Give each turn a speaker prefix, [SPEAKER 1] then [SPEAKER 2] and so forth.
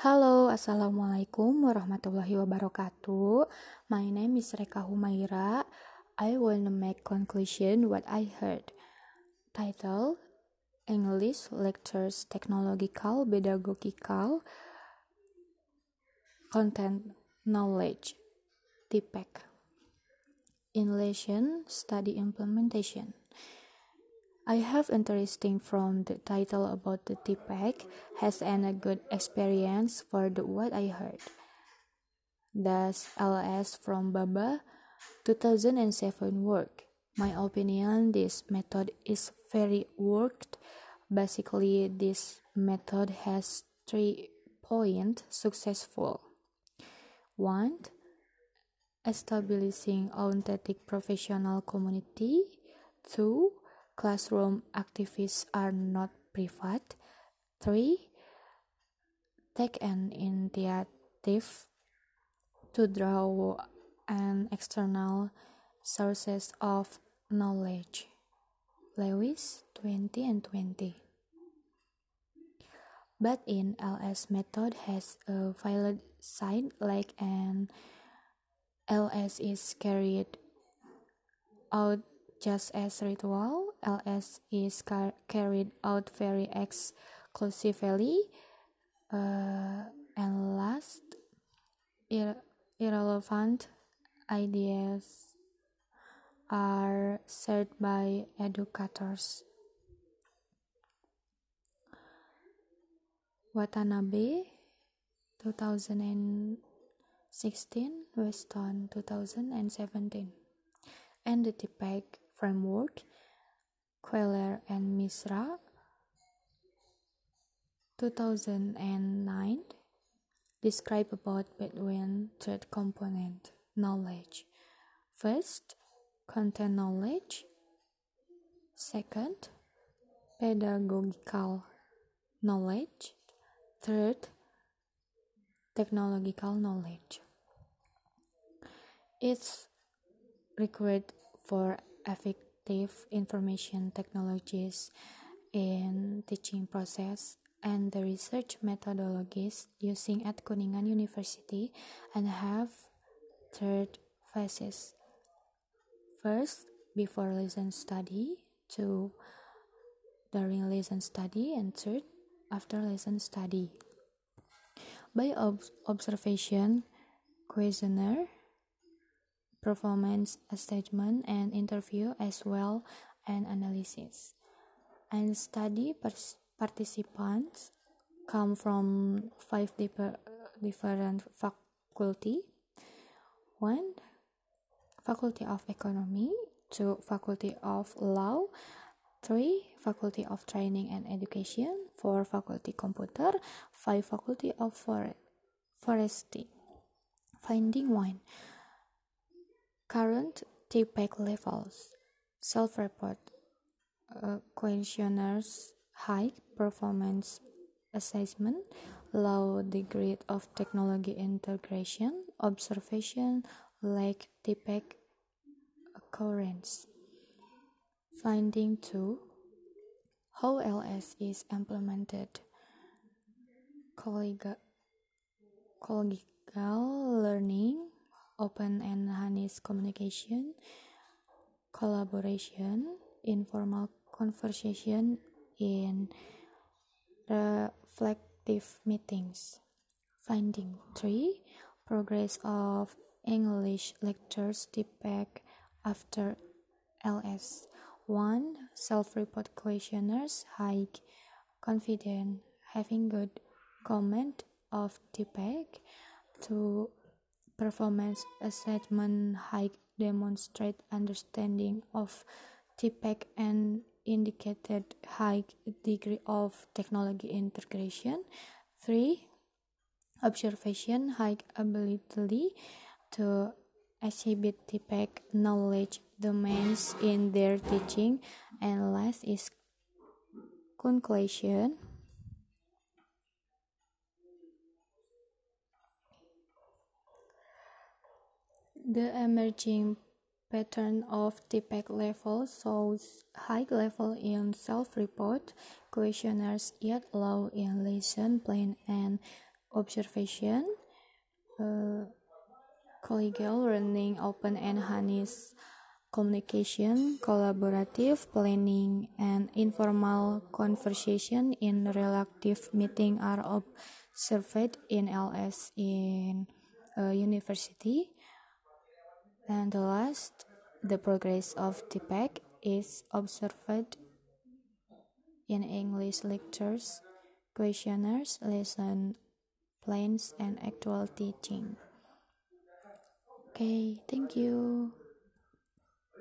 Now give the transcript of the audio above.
[SPEAKER 1] Halo, Assalamualaikum warahmatullahi wabarakatuh. My name is Reka Humaira. I to make conclusion what I heard. Title English Lectures Technological Pedagogical Content Knowledge TPEC lesson Study Implementation I have interesting from the title about the TPACK has and a good experience for the what I heard. Does LS from Baba 2007 work? My opinion this method is very worked. Basically this method has three point successful. One establishing authentic professional community. Two classroom activities are not private. 3. Take an initiative to draw an external sources of knowledge. Lewis 20 and 20. But in LS method has a valid side like an LS is carried out just as ritual, LS is car carried out very exclusively. Uh, and last, ir irrelevant ideas are shared by educators. Watanabe 2016 Weston 2017 and the TPEC framework, Koehler and Mishra, 2009, describe about between third component knowledge. First, content knowledge. Second, pedagogical knowledge. Third, technological knowledge. It's required for effective information technologies in teaching process and the research methodologies using at Kuningan University and have third phases. First, before lesson study, two, during lesson study, and third, after lesson study. By ob observation, questionnaire, performance assessment and interview as well and analysis. And study participants come from five different faculty. One, Faculty of Economy, two, Faculty of Law, three, Faculty of Training and Education, four, Faculty Computer, five, Faculty of forest Forestry. Finding one Current TPACK levels self-report uh, questionnaires high performance assessment low degree of technology integration observation lack TPACK occurrence. Finding 2 how LS is implemented. Collegial learning open and honest communication, collaboration, informal conversation in reflective meetings. Finding 3. Progress of English lectures TPEC after LS. 1. Self-report questionnaires high confident having good comment of TPEC. 2 performance assessment high demonstrate understanding of TPEC and indicated high degree of technology integration. 3. Observation high ability to exhibit TPEC knowledge domains in their teaching. And last is conclusion. The emerging pattern of TPACK level shows high level in self-report questionnaires yet low in lesson plan and observation, uh, collegial learning, open and honest communication, collaborative planning, and informal conversation in relative meeting are observed in LS in a university. And the last, the progress of TPACK is observed in English lectures, questionnaires, lesson plans, and actual teaching. Okay, thank you.